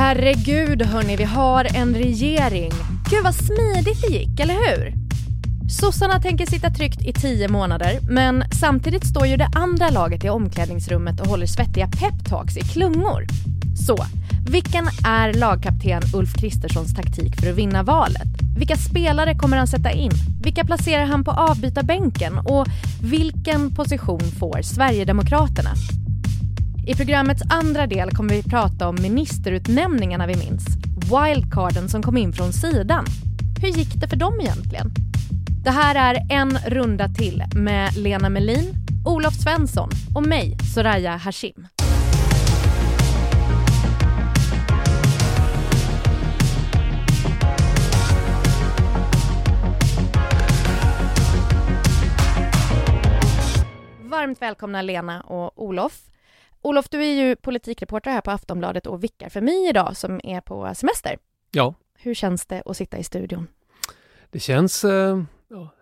Herregud hörni, vi har en regering. Gud vad smidigt det gick, eller hur? Sossarna tänker sitta tryggt i tio månader, men samtidigt står ju det andra laget i omklädningsrummet och håller svettiga peptalks i klungor. Så, vilken är lagkapten Ulf Kristerssons taktik för att vinna valet? Vilka spelare kommer han sätta in? Vilka placerar han på avbytarbänken? Och vilken position får Sverigedemokraterna? I programmets andra del kommer vi prata om ministerutnämningarna vi minns. Wildcarden som kom in från sidan. Hur gick det för dem egentligen? Det här är en runda till med Lena Melin, Olof Svensson och mig, Soraya Hashim. Varmt välkomna Lena och Olof. Olof, du är ju politikreporter här på Aftonbladet och vickar för mig idag som är på semester. Ja. Hur känns det att sitta i studion? Det känns eh,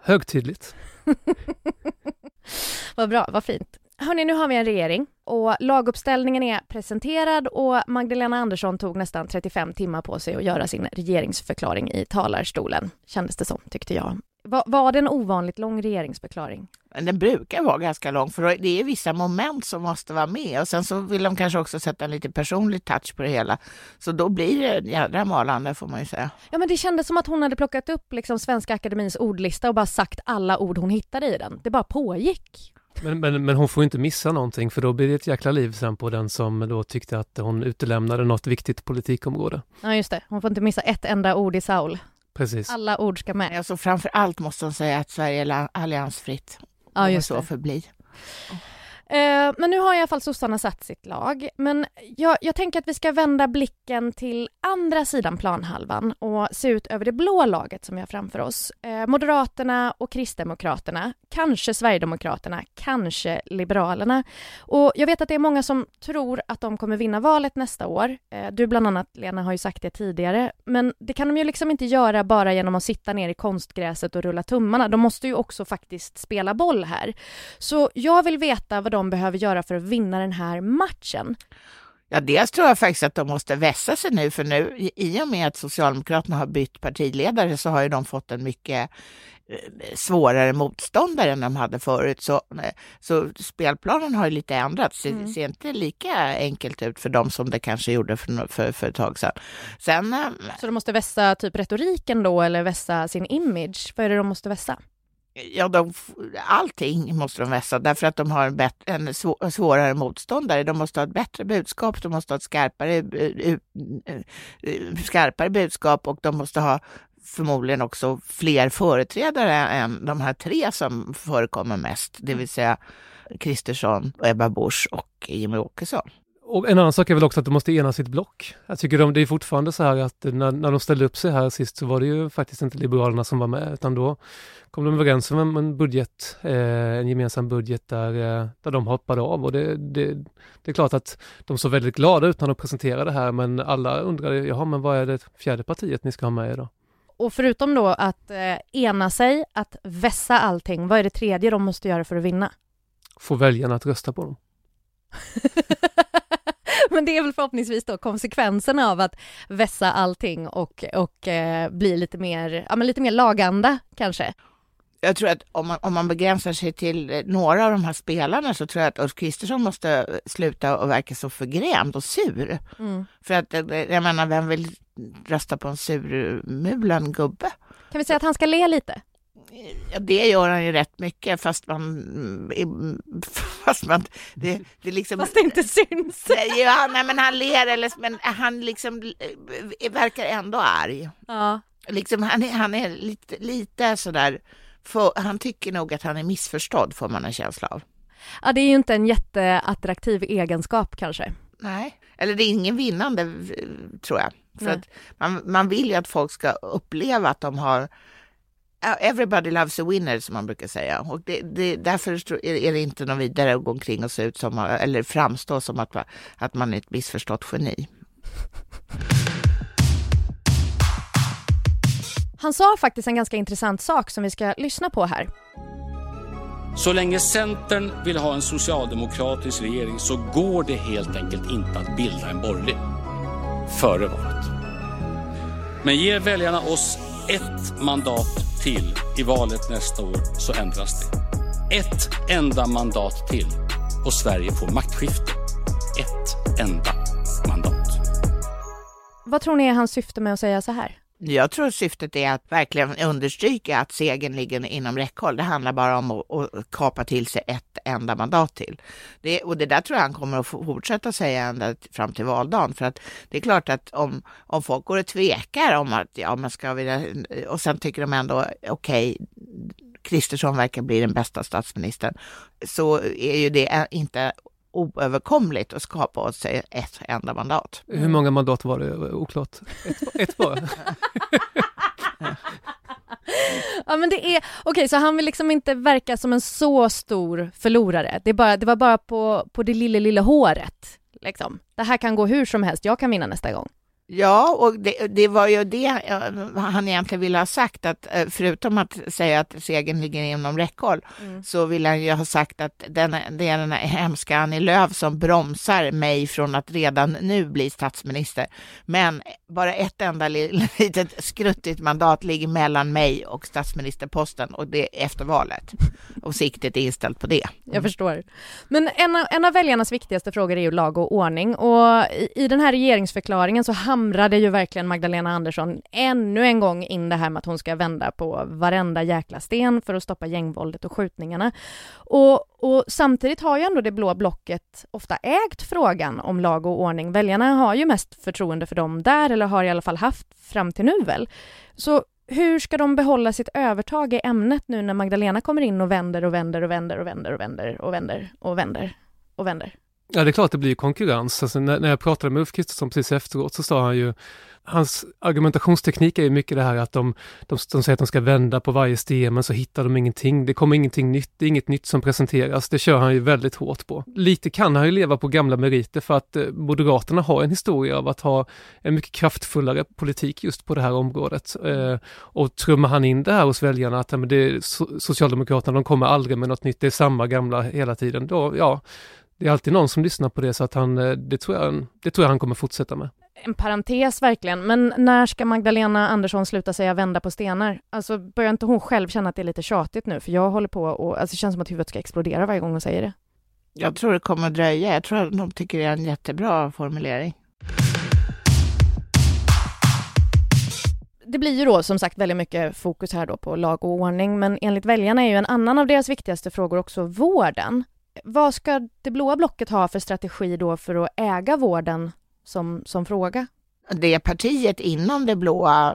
högtidligt. vad bra, vad fint. Hörni, nu har vi en regering och laguppställningen är presenterad och Magdalena Andersson tog nästan 35 timmar på sig att göra sin regeringsförklaring i talarstolen, kändes det som, tyckte jag. Var, var det en ovanligt lång regeringsförklaring? Den brukar vara ganska lång för det är vissa moment som måste vara med och sen så vill de kanske också sätta en lite personlig touch på det hela. Så då blir det jädra malande får man ju säga. Ja men det kändes som att hon hade plockat upp liksom Svenska Akademins ordlista och bara sagt alla ord hon hittade i den. Det bara pågick. Men, men, men hon får inte missa någonting för då blir det ett jäkla liv sen på den som då tyckte att hon utelämnade något viktigt politikområde. Ja just det, hon får inte missa ett enda ord i Saul. Precis. Alla ord ska med. Alltså framför allt måste hon säga att Sverige är alliansfritt. Ja, just så det. förbli. Eh, men nu har i alla fall sossarna satt sitt lag. Men jag, jag, tänker att vi ska vända blicken till andra sidan planhalvan och se ut över det blå laget som vi har framför oss. Eh, Moderaterna och Kristdemokraterna, kanske Sverigedemokraterna, kanske Liberalerna. Och jag vet att det är många som tror att de kommer vinna valet nästa år. Eh, du bland annat, Lena, har ju sagt det tidigare. Men det kan de ju liksom inte göra bara genom att sitta ner i konstgräset och rulla tummarna. De måste ju också faktiskt spela boll här. Så jag vill veta vad de de behöver göra för att vinna den här matchen? Ja, dels tror jag faktiskt att de måste vässa sig nu, för nu i och med att Socialdemokraterna har bytt partiledare så har ju de fått en mycket eh, svårare motståndare än de hade förut. Så, eh, så spelplanen har ju lite ändrats. Det mm. ser inte lika enkelt ut för dem som det kanske gjorde för, för, för ett tag sedan. Sen, eh, så de måste vässa typ retoriken då eller vässa sin image? Vad är det de måste vässa? Ja, de, allting måste de vässa därför att de har en, bättre, en svårare motståndare. De måste ha ett bättre budskap, de måste ha ett skarpare, eh, eh, skarpare budskap och de måste ha förmodligen också fler företrädare än de här tre som förekommer mest, det vill säga Kristersson, Ebba Busch och Jimmie Åkesson. Och en annan sak är väl också att de måste ena sitt block. Jag tycker de, det är fortfarande så här att när, när de ställde upp sig här sist så var det ju faktiskt inte Liberalerna som var med utan då kom de överens om en, budget, eh, en gemensam budget där, eh, där de hoppade av och det, det, det, är klart att de såg väldigt glada ut när de presenterade det här men alla undrade, jaha men vad är det fjärde partiet ni ska ha med er då? Och förutom då att eh, ena sig, att vässa allting, vad är det tredje de måste göra för att vinna? Få väljarna att rösta på dem. Men det är väl förhoppningsvis då konsekvenserna av att vässa allting och, och eh, bli lite mer, ja, men lite mer laganda kanske. Jag tror att om man, om man begränsar sig till eh, några av de här spelarna så tror jag att Ulf Kristersson måste sluta och verka så förgrämd och sur. Mm. För att, eh, jag menar, vem vill rösta på en surmulen gubbe? Kan vi säga att han ska le lite? Ja, det gör han ju rätt mycket fast man... Fast, man, det, det liksom, fast det inte syns. Ja, nej, men han ler, eller, men han liksom eh, verkar ändå arg. Ja. Liksom, han, är, han är lite, lite sådär... För, han tycker nog att han är missförstådd, får man en känsla av. Ja, det är ju inte en jätteattraktiv egenskap kanske. Nej, eller det är ingen vinnande, tror jag. För att man, man vill ju att folk ska uppleva att de har Everybody loves a winner som man brukar säga och det, det, därför är det inte något vidare att gå omkring och se ut som, eller framstå som att, att man är ett missförstått geni. Han sa faktiskt en ganska intressant sak som vi ska lyssna på här. Så länge Centern vill ha en socialdemokratisk regering så går det helt enkelt inte att bilda en borgerlig. före valet. Men ger väljarna oss ett mandat till i valet nästa år så ändras det. Ett enda mandat till och Sverige får maktskifte. Ett enda mandat. Vad tror ni är hans syfte med att säga så här? Jag tror syftet är att verkligen understryka att segern ligger inom räckhåll. Det handlar bara om att, att kapa till sig ett enda mandat till. Det, och det där tror jag han kommer att fortsätta säga ända fram till valdagen. För att det är klart att om, om folk går och tvekar om att, ja men ska vi, och sen tycker de ändå, okej, okay, Kristersson verkar bli den bästa statsministern, så är ju det inte oöverkomligt att skapa åt sig ett enda mandat. Hur många mandat var det? Oklart. Ett, ett bara? ja men det är, okej okay, så han vill liksom inte verka som en så stor förlorare. Det, är bara, det var bara på, på det lilla, lilla håret. Liksom. Det här kan gå hur som helst, jag kan vinna nästa gång. Ja, och det, det, var ju det han egentligen ville ha sagt, att eh, förutom att säga att segern ligger inom räckhåll, mm. så vill han ju ha sagt att den, det är den här hemska Annie Lööf som bromsar mig från att redan nu bli statsminister. Men bara ett enda litet skruttigt mandat ligger mellan mig och statsministerposten och det är efter valet. Och siktet är inställt på det. Mm. Jag förstår. Men en av, en av väljarnas viktigaste frågor är ju lag och ordning och i, i den här regeringsförklaringen så hamrade ju verkligen Magdalena Andersson ännu en gång in det här med att hon ska vända på varenda jäkla sten för att stoppa gängvåldet och skjutningarna. Och, och samtidigt har ju ändå det blå blocket ofta ägt frågan om lag och ordning. Väljarna har ju mest förtroende för dem där, eller har i alla fall haft fram till nu väl. Så hur ska de behålla sitt övertag i ämnet nu när Magdalena kommer in och vänder och vänder och vänder och vänder och vänder och vänder och vänder och vänder? Ja, det är klart det blir konkurrens. Alltså, när, när jag pratade med Ulf Kristersson precis efteråt så sa han ju, hans argumentationsteknik är ju mycket det här att de, de, de säger att de ska vända på varje sten men så hittar de ingenting. Det kommer ingenting nytt, det är inget nytt som presenteras. Det kör han ju väldigt hårt på. Lite kan han ju leva på gamla meriter för att eh, Moderaterna har en historia av att ha en mycket kraftfullare politik just på det här området. Eh, och trummar han in det här hos väljarna att men det, Socialdemokraterna de kommer aldrig med något nytt, det är samma gamla hela tiden. Då, ja, det är alltid någon som lyssnar på det så att han, eh, det tror jag, det tror jag han kommer fortsätta med. En parentes verkligen, men när ska Magdalena Andersson sluta säga vända på stenar? Alltså börjar inte hon själv känna att det är lite tjatigt nu? För jag håller på och, alltså det känns som att huvudet ska explodera varje gång hon säger det. Jag tror det kommer att dröja. Jag tror att de tycker det är en jättebra formulering. det blir ju då som sagt väldigt mycket fokus här då på lag och ordning, men enligt väljarna är ju en annan av deras viktigaste frågor också vården. Vad ska det blåa blocket ha för strategi då för att äga vården som, som fråga? Det partiet inom det blåa,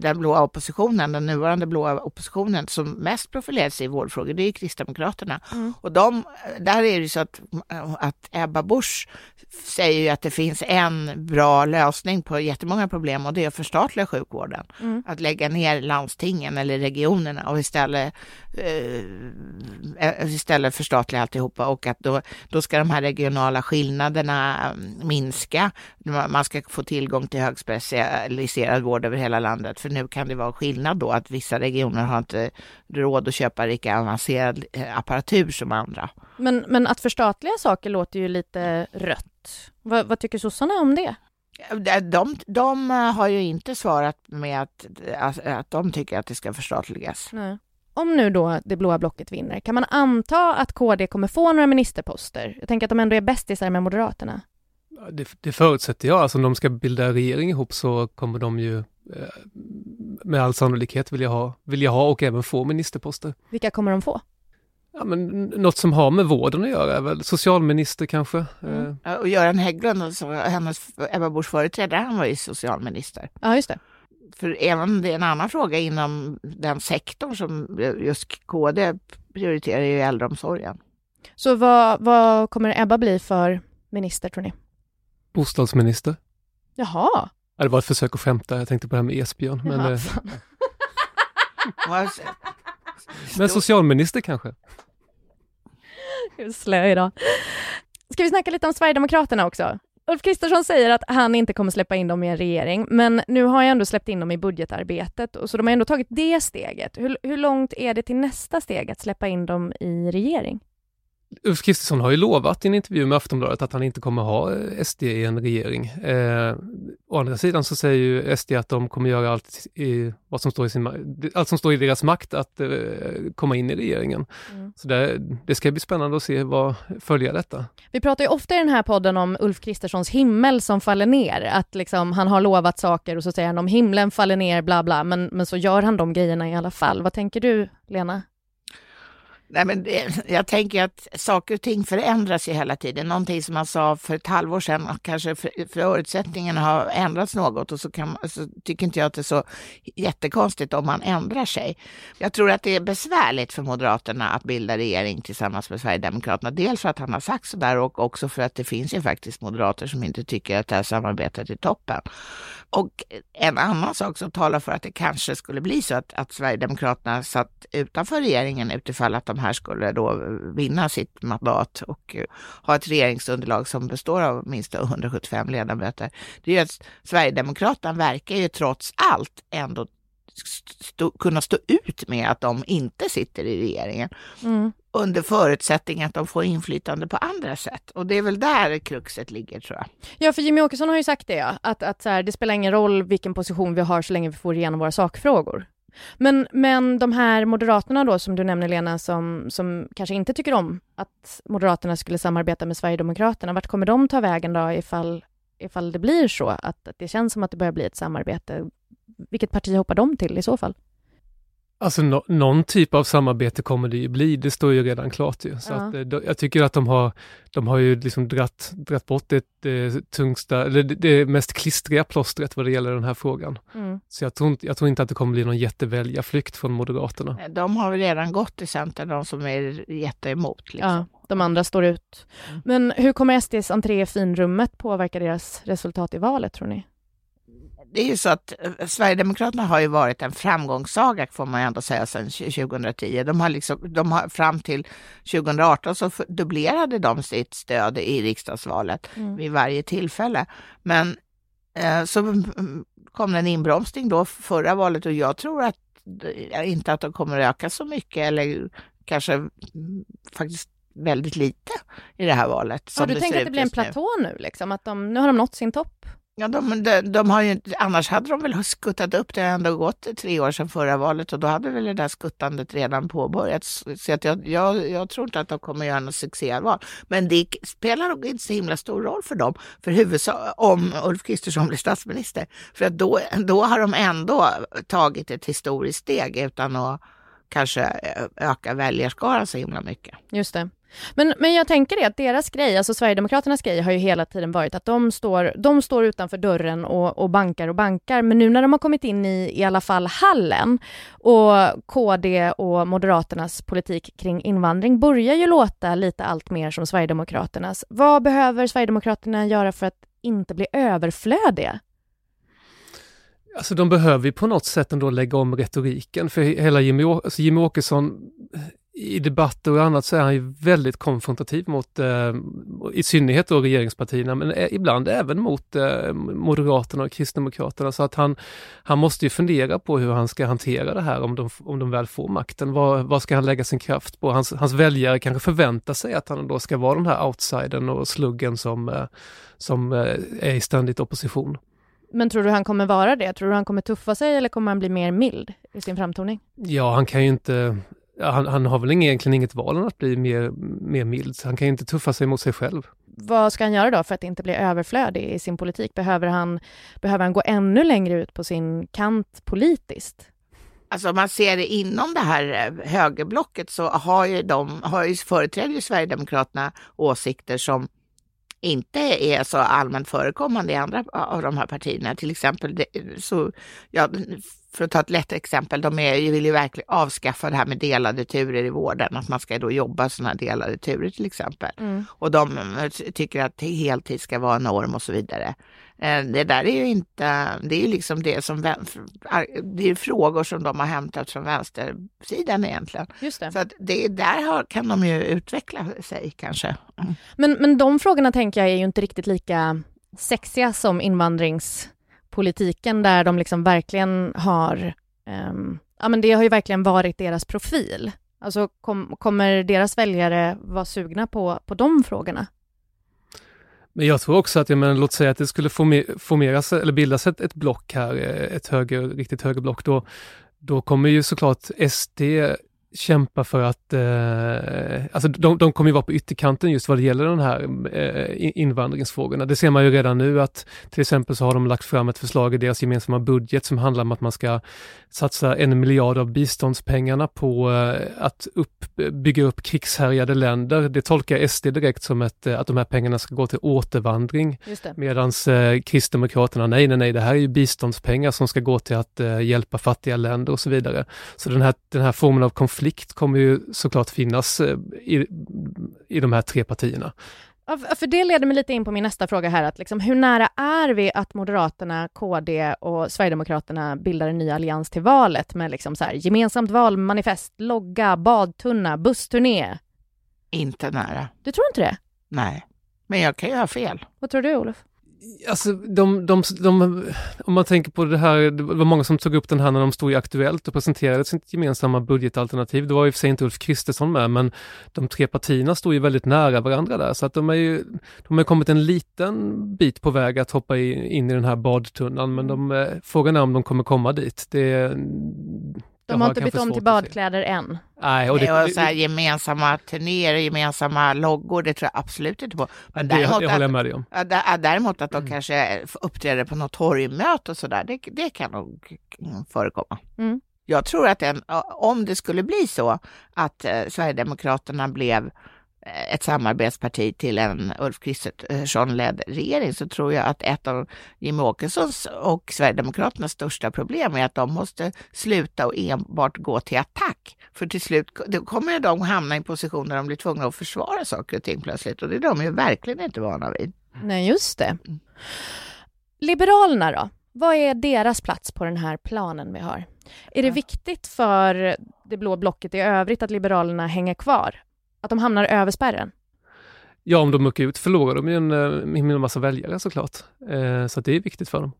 den blåa oppositionen, den nuvarande blåa oppositionen som mest profilerar sig i vårdfrågor, det är Kristdemokraterna. Mm. Och de, där är det så att, att Ebba Busch säger ju att det finns en bra lösning på jättemånga problem och det är att förstatliga sjukvården. Mm. Att lägga ner landstingen eller regionerna och istället, uh, istället förstatliga alltihopa och att då, då ska de här regionala skillnaderna minska. Man ska få tillgång tillgång till högspecialiserad vård över hela landet. För nu kan det vara skillnad då att vissa regioner har inte råd att köpa lika avancerad eh, apparatur som andra. Men, men att förstatliga saker låter ju lite rött. vad, vad tycker sossarna om det? De, de har ju inte svarat med att, att de tycker att det ska förstatligas. Nej. Om nu då det blåa blocket vinner, kan man anta att KD kommer få några ministerposter? Jag tänker att de ändå är bästisar med Moderaterna. Det, det förutsätter jag. Alltså om de ska bilda regering ihop så kommer de ju eh, med all sannolikhet vilja ha, vilja ha och även få ministerposter. Vilka kommer de få? Ja, men något som har med vården att göra, väl socialminister kanske. Mm. Eh. Och Göran Hägglund, alltså, hennes Ebba Buschs företrädare, han var ju socialminister. Ja, just det. För även det är en annan fråga inom den sektorn som just KD prioriterar ju äldreomsorgen. Så vad, vad kommer Ebba bli för minister tror ni? Bostadsminister. Jaha. det var ett försök att skämta, jag tänkte på det här med Esbjörn. Men, eh, men socialminister kanske? Hur slö idag. Ska vi snacka lite om Sverigedemokraterna också? Ulf Kristersson säger att han inte kommer släppa in dem i en regering, men nu har jag ändå släppt in dem i budgetarbetet, och så de har ändå tagit det steget. Hur, hur långt är det till nästa steg, att släppa in dem i regering? Ulf Kristersson har ju lovat i en intervju med Aftonbladet att han inte kommer ha eh, SD i en regering. Eh, å andra sidan så säger ju SD att de kommer göra allt, i, vad som, står i sin, allt som står i deras makt att eh, komma in i regeringen. Mm. Så det, det, ska bli spännande att se vad, följa detta. Vi pratar ju ofta i den här podden om Ulf Kristerssons himmel som faller ner, att liksom han har lovat saker och så säger han om himlen faller ner, bla bla, men, men så gör han de grejerna i alla fall. Vad tänker du, Lena? Nej, men det, jag tänker att saker och ting förändras ju hela tiden. Någonting som man sa för ett halvår sedan, kanske förutsättningarna har ändrats något och så, kan, så tycker inte jag att det är så jättekonstigt om man ändrar sig. Jag tror att det är besvärligt för Moderaterna att bilda regering tillsammans med Sverigedemokraterna. Dels för att han har sagt så där och också för att det finns ju faktiskt moderater som inte tycker att det här samarbetet är toppen. Och en annan sak som talar för att det kanske skulle bli så att, att Sverigedemokraterna satt utanför regeringen utifall att de här skulle då vinna sitt mandat och uh, ha ett regeringsunderlag som består av minst 175 ledamöter. Det är ju att Sverigedemokraterna verkar ju trots allt ändå stå, kunna stå ut med att de inte sitter i regeringen. Mm. Under förutsättning att de får inflytande på andra sätt. Och det är väl där kruxet ligger tror jag. Ja, för Jimmy Åkesson har ju sagt det, ja. att, att så här, det spelar ingen roll vilken position vi har så länge vi får igenom våra sakfrågor. Men, men de här Moderaterna då, som du nämner Lena, som, som kanske inte tycker om att Moderaterna skulle samarbeta med Sverigedemokraterna, vart kommer de ta vägen då ifall, ifall det blir så att, att det känns som att det börjar bli ett samarbete? Vilket parti hoppar de till i så fall? Alltså no någon typ av samarbete kommer det ju bli, det står ju redan klart ju. Så ja. att, eh, jag tycker att de har, de har ju liksom dratt, dratt bort det, det tungsta, eller det, det mest klistriga plåstret vad det gäller den här frågan. Mm. Så jag tror, inte, jag tror inte att det kommer bli någon jätteväljarflykt från Moderaterna. De har väl redan gått till Centern, de som är jätteemot. Liksom. Ja, de andra står ut. Mm. Men hur kommer SDs entré i finrummet påverka deras resultat i valet tror ni? Det är ju så att eh, Sverigedemokraterna har ju varit en framgångssaga får man ju ändå säga sedan 2010. De har liksom, de har, fram till 2018 så dubblerade de sitt stöd i riksdagsvalet mm. vid varje tillfälle. Men eh, så kom det en inbromsning då förra valet och jag tror att inte att de kommer öka så mycket eller kanske faktiskt väldigt lite i det här valet. Ja, du tänker att det blir en platå nu, liksom? att de, nu har de nått sin topp? Ja, de, de, de, har ju, annars hade de väl skuttat upp. Det har ändå gått tre år sedan förra valet och då hade väl det där skuttandet redan påbörjats. Så att jag, jag, jag tror inte att de kommer göra något succéval. Men det spelar nog inte så himla stor roll för dem, för huvudsak, om Ulf Kristersson blir statsminister. För att då, då har de ändå tagit ett historiskt steg utan att kanske eh, öka väljarskaran så himla mycket. Just det. Men, men jag tänker det att deras grej, alltså Sverigedemokraternas grej har ju hela tiden varit att de står, de står utanför dörren och, och bankar och bankar, men nu när de har kommit in i i alla fall hallen och KD och Moderaternas politik kring invandring börjar ju låta lite allt mer som Sverigedemokraternas. Vad behöver Sverigedemokraterna göra för att inte bli överflödiga? Alltså de behöver ju på något sätt ändå lägga om retoriken, för hela Jimmy, alltså Jimmy Åkesson i debatter och annat så är han ju väldigt konfrontativ mot, eh, i synnerhet då regeringspartierna, men ibland även mot eh, Moderaterna och Kristdemokraterna. Så att han, han måste ju fundera på hur han ska hantera det här om de, om de väl får makten. Vad, vad ska han lägga sin kraft på? Hans, hans väljare kanske förväntar sig att han då ska vara den här outsidern och sluggen som, eh, som eh, är i ständigt opposition. Men tror du han kommer vara det? Tror du han kommer tuffa sig eller kommer han bli mer mild i sin framtoning? Ja, han kan ju inte han, han, har väl egentligen inget val än att bli mer, mer mild, han kan ju inte tuffa sig mot sig själv. Vad ska han göra då för att inte bli överflödig i sin politik? Behöver han, behöver han gå ännu längre ut på sin kant politiskt? Alltså om man ser det inom det här eh, högerblocket så har ju de, har ju, företräder ju Sverigedemokraterna åsikter som inte är så allmänt förekommande i andra av de här partierna. Till exempel, det, så, ja, för att ta ett lätt exempel, de är, vill ju verkligen avskaffa det här med delade turer i vården, att man ska då jobba sådana delade turer till exempel. Mm. Och de eh, tycker att heltid ska vara norm och så vidare. Eh, det där är ju inte, det är ju liksom det som, det är frågor som de har hämtat från vänstersidan egentligen. Just det. Så att det, där kan de ju utveckla sig kanske. Mm. Men, men de frågorna tänker jag är ju inte riktigt lika sexiga som politiken där de liksom verkligen har, um, ja men det har ju verkligen varit deras profil. Alltså kom, kommer deras väljare vara sugna på, på de frågorna? Men jag tror också att, jag menar, låt säga att det skulle formeras eller bildas ett, ett block här, eh, ett höger, riktigt högerblock, då, då kommer ju såklart SD kämpa för att, eh, alltså de, de kommer ju vara på ytterkanten just vad det gäller de här eh, invandringsfrågorna. Det ser man ju redan nu att till exempel så har de lagt fram ett förslag i deras gemensamma budget som handlar om att man ska satsa en miljard av biståndspengarna på eh, att upp, bygga upp krigshärjade länder. Det tolkar SD direkt som ett, eh, att de här pengarna ska gå till återvandring. Medan eh, Kristdemokraterna, nej, nej, nej, det här är ju biståndspengar som ska gå till att eh, hjälpa fattiga länder och så vidare. Så den här, den här formen av konflikt konflikt kommer ju såklart finnas eh, i, i de här tre partierna. Ja, för det leder mig lite in på min nästa fråga här, att liksom, hur nära är vi att Moderaterna, KD och Sverigedemokraterna bildar en ny allians till valet med liksom så här, gemensamt valmanifest, logga, badtunna, bussturné? Inte nära. Du tror inte det? Nej, men jag kan ju ha fel. Vad tror du, Olof? Alltså, de, de, de, om man tänker på det här, det var många som tog upp den här när de stod i Aktuellt och presenterade sitt gemensamma budgetalternativ. Det var i och för sig inte Ulf Kristersson med, men de tre partierna stod ju väldigt nära varandra där, så att de är ju, de har kommit en liten bit på väg att hoppa in i den här badtunnan, men de, eh, frågan är om de kommer komma dit. Det, de har inte bytt om till badkläder än. Nej, och det, och så här, gemensamma turnéer, gemensamma loggor, det tror jag absolut inte på. Men det, däremot, det håller jag med dig om. Att, däremot att de mm. kanske uppträder på något torgmöte och sådär, det, det kan nog förekomma. Mm. Jag tror att en, om det skulle bli så att eh, Sverigedemokraterna blev Eh, ett samarbetsparti till en Ulf Kristersson-ledd regering så tror jag att ett av Jimmie Åkessons och Sverigedemokraternas största problem är att de måste sluta och enbart gå till attack. För till slut då kommer de hamna i en position där de blir tvungna att försvara saker och ting plötsligt och det är de ju verkligen inte vana vid. Nej, just det. Mm. Liberalerna då? Vad är deras plats på den här planen vi har? Är det viktigt för det blå blocket i övrigt att Liberalerna hänger kvar? Att de hamnar över spärren? Ja, om de muckar ut förlorar de ju en, en eh, massa väljare såklart. Eh, så det är viktigt för dem.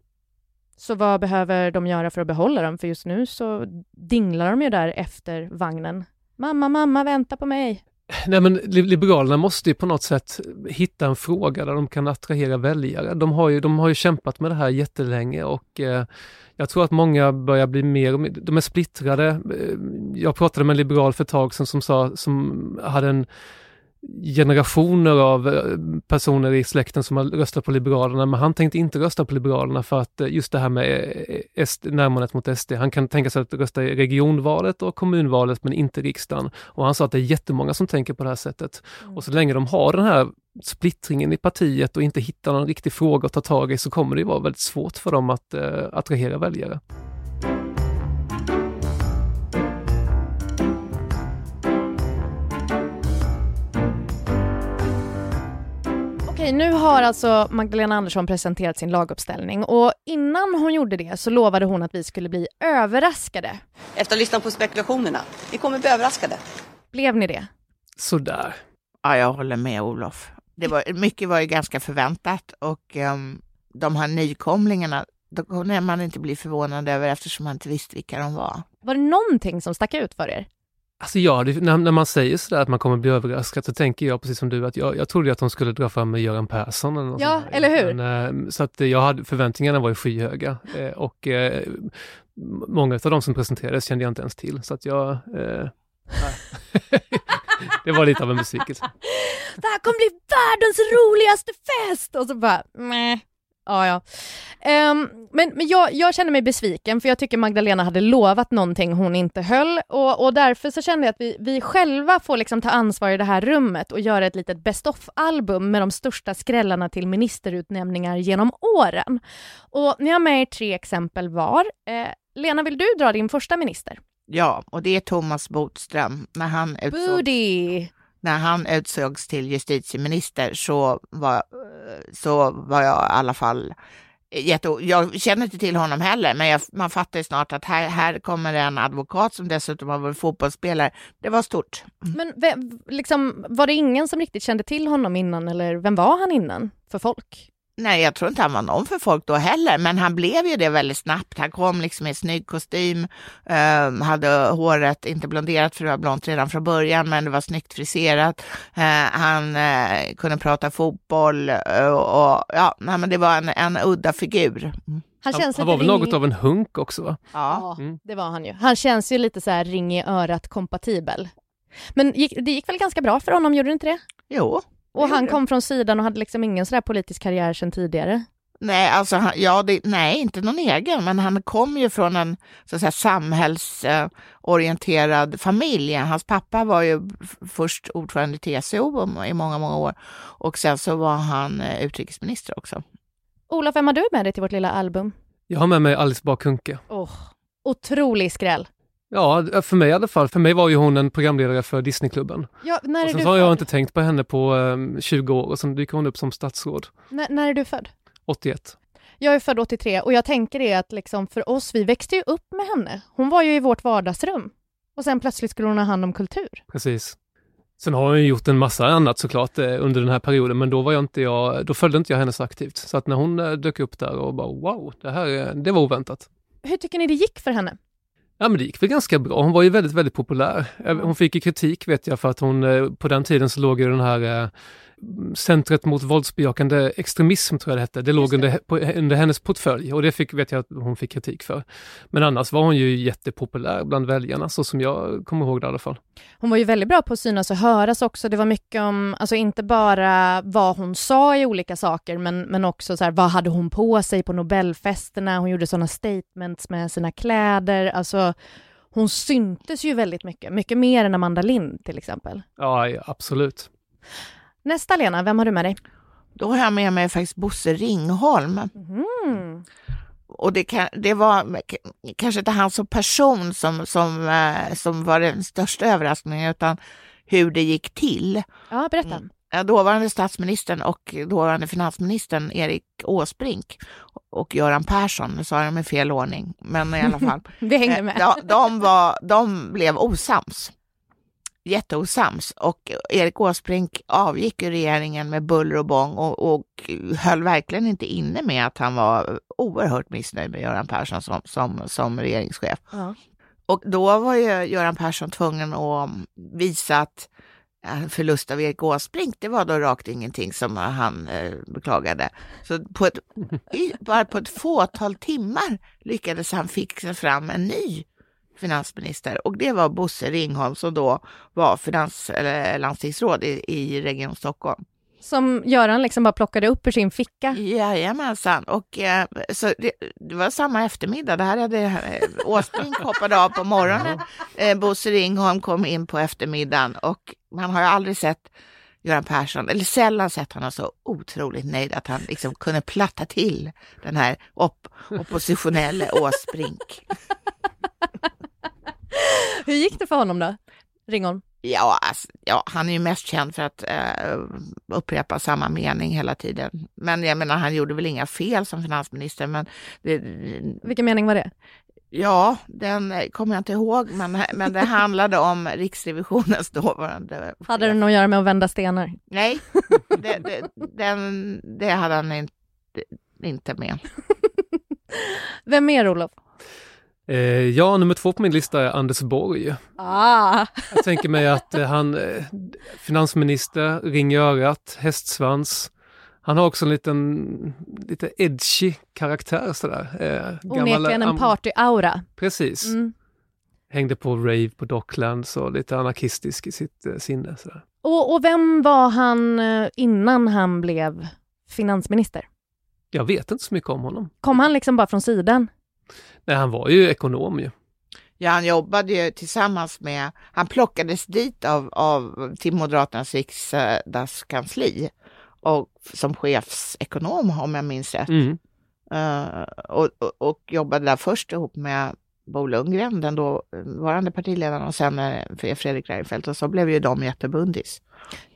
Så vad behöver de göra för att behålla dem? För just nu så dinglar de ju där efter vagnen. Mamma, mamma, vänta på mig. Nej men Liberalerna måste ju på något sätt hitta en fråga där de kan attrahera väljare. De har ju, de har ju kämpat med det här jättelänge och eh, jag tror att många börjar bli mer, och mer, de är splittrade. Eh, jag pratade med en liberal för ett tag sedan som sa, som hade en generationer av eh, personer i släkten som har röstat på Liberalerna, men han tänkte inte rösta på Liberalerna för att eh, just det här med närmandet mot SD. Han kan tänka sig att rösta i regionvalet och kommunvalet, men inte riksdagen. Och han sa att det är jättemånga som tänker på det här sättet. Mm. Och så länge de har den här splittringen i partiet och inte hittar någon riktig fråga att ta tag i så kommer det vara väldigt svårt för dem att eh, attrahera väljare. Okej, nu har alltså Magdalena Andersson presenterat sin laguppställning och innan hon gjorde det så lovade hon att vi skulle bli överraskade. Efter att ha lyssnat på spekulationerna, vi kommer bli överraskade. Blev ni det? Sådär. Ja, jag håller med Olof det var, mycket var ju ganska förväntat och um, de här nykomlingarna, då kunde man inte bli förvånad över eftersom man inte visste vilka de var. Var det någonting som stack ut för er? Alltså ja, det, när, när, man säger sådär att man kommer bli överraskad så tänker jag precis som du att jag, jag trodde att de skulle dra fram med Göran Persson. Eller något ja, eller hur? Men, eh, så att jag hade, förväntningarna var ju skyhöga eh, och eh, många av de som presenterades kände jag inte ens till. Så att jag... Eh, det var lite av en besvikelse. Det här kommer bli världens roligaste fest! Och så bara, nej. Ja, ja. Um, men men jag, jag känner mig besviken för jag tycker Magdalena hade lovat någonting hon inte höll och, och därför så kände jag att vi, vi själva får liksom ta ansvar i det här rummet och göra ett litet best of-album med de största skrällarna till ministerutnämningar genom åren. Och ni har med er tre exempel var. Eh, Lena, vill du dra din första minister? Ja, och det är Thomas Bodström. När han utsågs, när han utsågs till justitieminister så var, så var jag i alla fall jätte, jag känner inte till honom heller, men jag, man fattar ju snart att här, här kommer en advokat som dessutom har varit fotbollsspelare. Det var stort. Mm. Men liksom, var det ingen som riktigt kände till honom innan eller vem var han innan för folk? Nej, jag tror inte han var någon för folk då heller, men han blev ju det väldigt snabbt. Han kom liksom i snygg kostym, eh, hade håret inte blonderat för det var blont redan från början, men det var snyggt friserat. Eh, han eh, kunde prata fotboll eh, och, och ja, nej, men det var en, en udda figur. Mm. Han, Han, känns han var väl ring... något av en hunk också va? Ja. Ja, Mm. det var han ju. Han känns ju lite så här ring i örat kompatibel. Men gick, det gick väl ganska bra för honom, gjorde det inte det? Jo. Och han kom från sidan och hade liksom ingen sådär politisk karriär sedan tidigare. Nej, alltså, han- ja, det, nej, inte någon egen, men han kom ju från en så att säga, samhällsorienterad familj. Hans pappa var ju först ordförande i TCO i många, många år och sen så var han eh, utrikesminister också. Olof, vem har du med dig till vårt lilla album? Jag har med mig Alice Bah Kuhnke. Oh, otrolig skräll. Ja, för mig i alla fall. För mig var ju hon en programledare för Disneyklubben. Ja, när, Och är sen du så har jag inte tänkt på henne på eh, 20 år och sen dyker hon upp som statsråd. När, när är du född? 81. Jag är född 83 och jag tänker det att liksom för oss, vi växte ju upp med henne. Hon var ju i vårt vardagsrum. Och sen plötsligt skulle hon ha hand om kultur. Precis. Sen har hon ju gjort en massa annat såklart eh, under den här perioden, men då var jag inte jag, då följde inte jag hennes aktivt. Så att när hon eh, dök upp där och bara wow, det här, det var oväntat. Hur tycker ni det gick för henne? Ja men det gick väl ganska bra. Hon var ju väldigt, väldigt populär. Eh, Hon fick ju kritik vet jag för att hon, eh, på den tiden så låg ju den här eh, Centret mot våldsbejakande extremism tror jag det hette. Det låg under, på, under hennes portfölj och det fick, vet jag att hon fick kritik för. Men annars var hon ju jättepopulär bland väljarna, så som jag kommer ihåg det i alla fall. Hon var ju väldigt bra på att synas och höras också. Det var mycket om, alltså inte bara vad hon sa i olika saker, men, men också så här, vad hade hon på sig på Nobelfesterna? Hon gjorde sådana statements med sina kläder. Alltså, hon syntes ju väldigt mycket, mycket mer än Amanda Lind till exempel. Ja, absolut. Nästa Lena, vem har du med dig? Då har jag med mig faktiskt Bosse Ringholm. Mm. Och det, kan, det var kanske inte han som person som, som, eh, som var den största överraskningen, utan hur det gick till. Ja, berätta. Mm. Eh, Dåvarande statsministern och dåvarande finansministern Erik Åsbrink och Göran Persson, nu sa jag dem i fel ordning, men i alla fall. Vi hängde Eh, med. Ja, de, var, de blev osams. Jätteosams. Och Erik Åsbrink avgick ur regeringen med buller och bång och, och höll verkligen inte inne med att han var oerhört missnöjd med Göran Persson som, som, som regeringschef. Ja. Och då var ju Göran Persson tvungen att visa att en förlust av Erik Åsbrink, det var då rakt ingenting som han eh, beklagade. Så på ett, bara på ett fåtal timmar lyckades han fixa fram en ny finansminister och det var Bosse Ringholm som då var finans, eller landstingsråd i, i Region Stockholm. Som Göran liksom bara plockade upp ur sin ficka. Jajamensan, och eh, så det, det var samma eftermiddag. Det här hade eh, Åsbrink hoppade av på morgonen. Eh, Bosse Ringholm kom in på eftermiddagen och man har ju aldrig sett Göran Persson, eller sällan sett honom så otroligt nöjd att han liksom kunde platta till den här op oppositionelle Åsbrink. Hur gick det för honom då? Ringholm? Ja, alltså, ja, han är ju mest känd för att eh, upprepa samma mening hela tiden. Men jag menar, han gjorde väl inga fel som finansminister, men det, Vilken mening var det? Ja, den kommer jag inte ihåg, men, men det handlade om Riksrevisionens dåvarande Hade det något att göra med att vända stenar? Nej, det, det, den, det hade han inte, inte med. Vem mer Olof? Eh, ja, nummer två på min lista är Anders Borg. Ah, Jag tänker mig att eh, han, eh, finansminister, ring i örat, hästsvans. Han har också en liten, lite edgy karaktär sådär. Eh, onekligen en party-aura. Precis. Mm. Hängde på rave på Docklands och lite anarkistisk i sitt eh, sinne. Sådär. Och, och vem var han innan han blev finansminister? Jag vet inte så mycket om honom. Kom han liksom bara från sidan? Nej, han var ju ekonom ju. Ja, han jobbade ju tillsammans med, han plockades dit av, av till Moderaternas riksdagskansli och som chefsekonom om jag minns rätt. Mm. Eh, och, och, och jobbade där först ihop med Bo Lundgren, den dåvarande partiledaren, och sen eh, Fredrik Reinfeldt. Och så blev ju de jättebundis.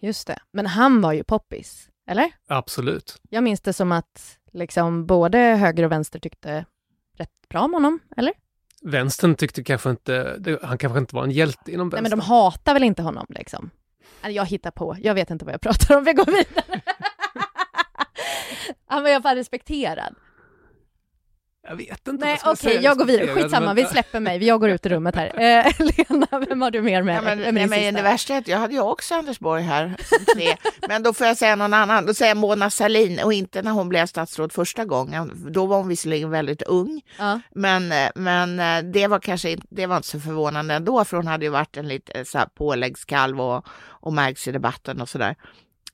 Just det. Men han var ju poppis, eller? Absolut. Jag minns det som att liksom både höger och vänster tyckte bra om honom, eller? Vänstern tyckte kanske inte, han kanske inte var en hjälte inom Nej, vänstern. men de hatar väl inte honom liksom? Jag hittar på, jag vet inte vad jag pratar om, vi går vidare. Han var i alla fall respekterad. Jag vet inte. Nej, okej, jag, jag går vidare. Skitsamma, men- vi släpper mig. Jag går ut ur rummet här. Eh, Lena, vem har du mer med Ja, men, är nej, men det värsta är att jag hade ju också Anders Borg här som tre. men då får jag säga någon annan. Då säger jag Mona Sahlin och inte när hon blev statsråd första gången. Då var hon visserligen väldigt ung. Ja. Men, eh, men eh, det var kanske inte, det var inte så förvånande ändå, för hon hade ju varit en lite så här påläggskalv och, och märks i debatten och sådär.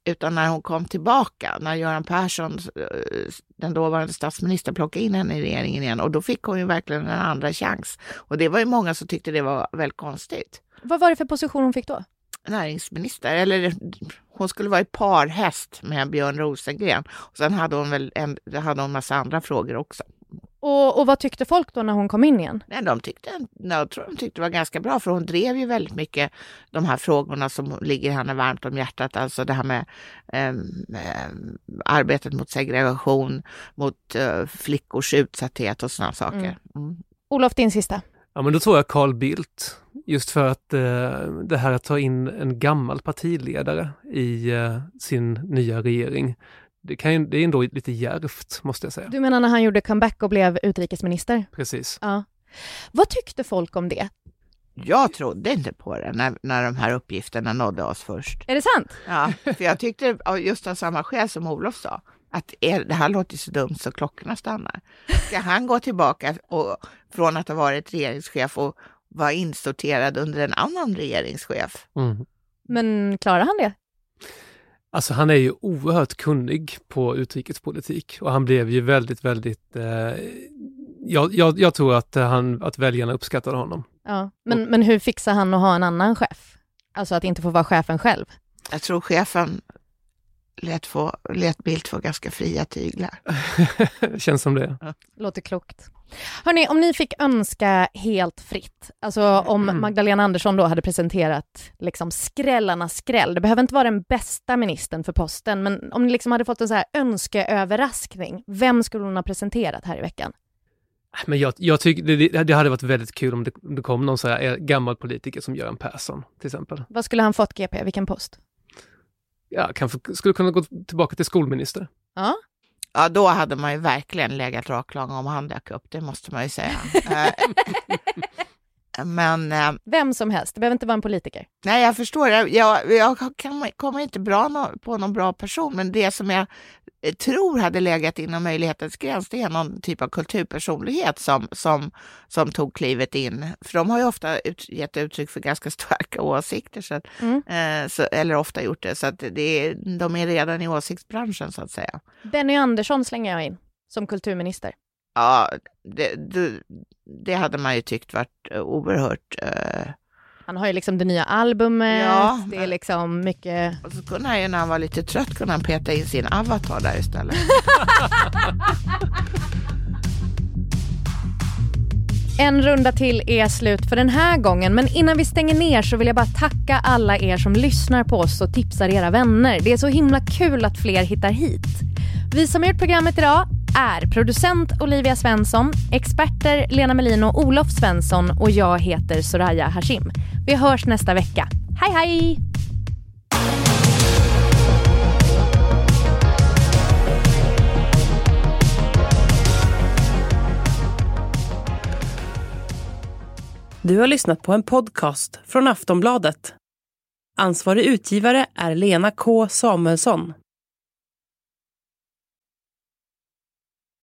Utan när hon kom tillbaka, när Göran Persson, eh, den dåvarande statsministern, plockade in henne i regeringen igen och då fick hon ju verkligen en andra chans. Och det var ju många som tyckte det var väldigt konstigt. Vad var det för position hon fick då? Näringsminister, eller hon skulle vara i parhäst med Björn Rosengren. Och sen hade hon väl en, hade hon massa andra frågor också. Och, och vad tyckte folk då när hon kom in igen? Nej, de tyckte, jag tror de tyckte det var ganska bra, för hon drev ju väldigt mycket de här frågorna som ligger henne varmt om hjärtat, alltså det här med ehm, arbetet mot segregation, mot eh, flickors utsatthet och sådana saker. Mm. Olof, din sista. Ja, men då tror jag Carl Bildt. Just för att eh, det här att ta in en gammal partiledare i eh, sin nya regering, det, kan ju, det är ändå lite djärvt måste jag säga. Du menar när han gjorde comeback och blev utrikesminister? Precis. Ja. Vad tyckte folk om det? Jag trodde inte på det när, när de här uppgifterna nådde oss först. Är det sant? Ja, för jag tyckte av just av samma skäl som Olof sa, att är, det här låter så dumt så klockorna stannar. Ska han gå tillbaka och, från att ha varit regeringschef och vara insorterad under en annan regeringschef? Mm. Men klarar han det? Alltså han är ju oerhört kunnig på utrikespolitik och han blev ju väldigt, väldigt... Eh, jag, jag, jag tror att, han, att väljarna uppskattade honom. Ja. Men, men hur fixar han att ha en annan chef? Alltså att inte få vara chefen själv? Jag tror chefen lät, få, lät Bildt få ganska fria tyglar. Känns som det. Låter klokt. Hörni, om ni fick önska helt fritt, alltså om Magdalena Andersson då hade presenterat liksom skrällarnas skräll, det behöver inte vara den bästa ministern för posten, men om ni liksom hade fått en så här önskeöverraskning, vem skulle hon ha presenterat här i veckan? Men jag, jag tycker det, det hade varit väldigt kul om det, om det kom någon så här eh, gammal politiker som Göran Persson till exempel. Vad skulle han fått GP, vilken post? Ja, kanske skulle kunna gå tillbaka till skolminister. Ja, Ja, då hade man ju verkligen legat raklång om han dök upp, det måste man ju säga. Men eh, vem som helst, det behöver inte vara en politiker. Nej, jag förstår. Jag, jag, jag kommer inte bra nå- på någon bra person, men det som jag eh, tror hade legat inom möjlighetens gräns, det är någon typ av kulturpersonlighet som, som, som tog klivet in. För de har ju ofta ut, gett uttryck för ganska starka åsikter, så att, Mm. eh, så, eller ofta gjort det, så att det är, de är redan i åsiktsbranschen så att säga. Benny Andersson slänger jag in som kulturminister. Ja, det, det, det hade man ju tyckt varit eh, oerhört eh, Han har ju liksom det nya albumet, Ja, det är liksom mycket... Och så kunde han ju när han var lite trött kunde han peta in sin avatar där istället. En runda till är slut för den här gången, men innan vi stänger ner så vill jag bara tacka alla er som lyssnar på oss och tipsar era vänner. Det är så himla kul att fler hittar hit. Vi som har gjort programmet idag är producent Olivia Svensson, experter Lena Melin och Olof Svensson och jag heter Soraya Hashim. Vi hörs nästa vecka. Hej hej! Du har lyssnat på en podcast från Aftonbladet. Ansvarig utgivare är Lena K Samuelsson.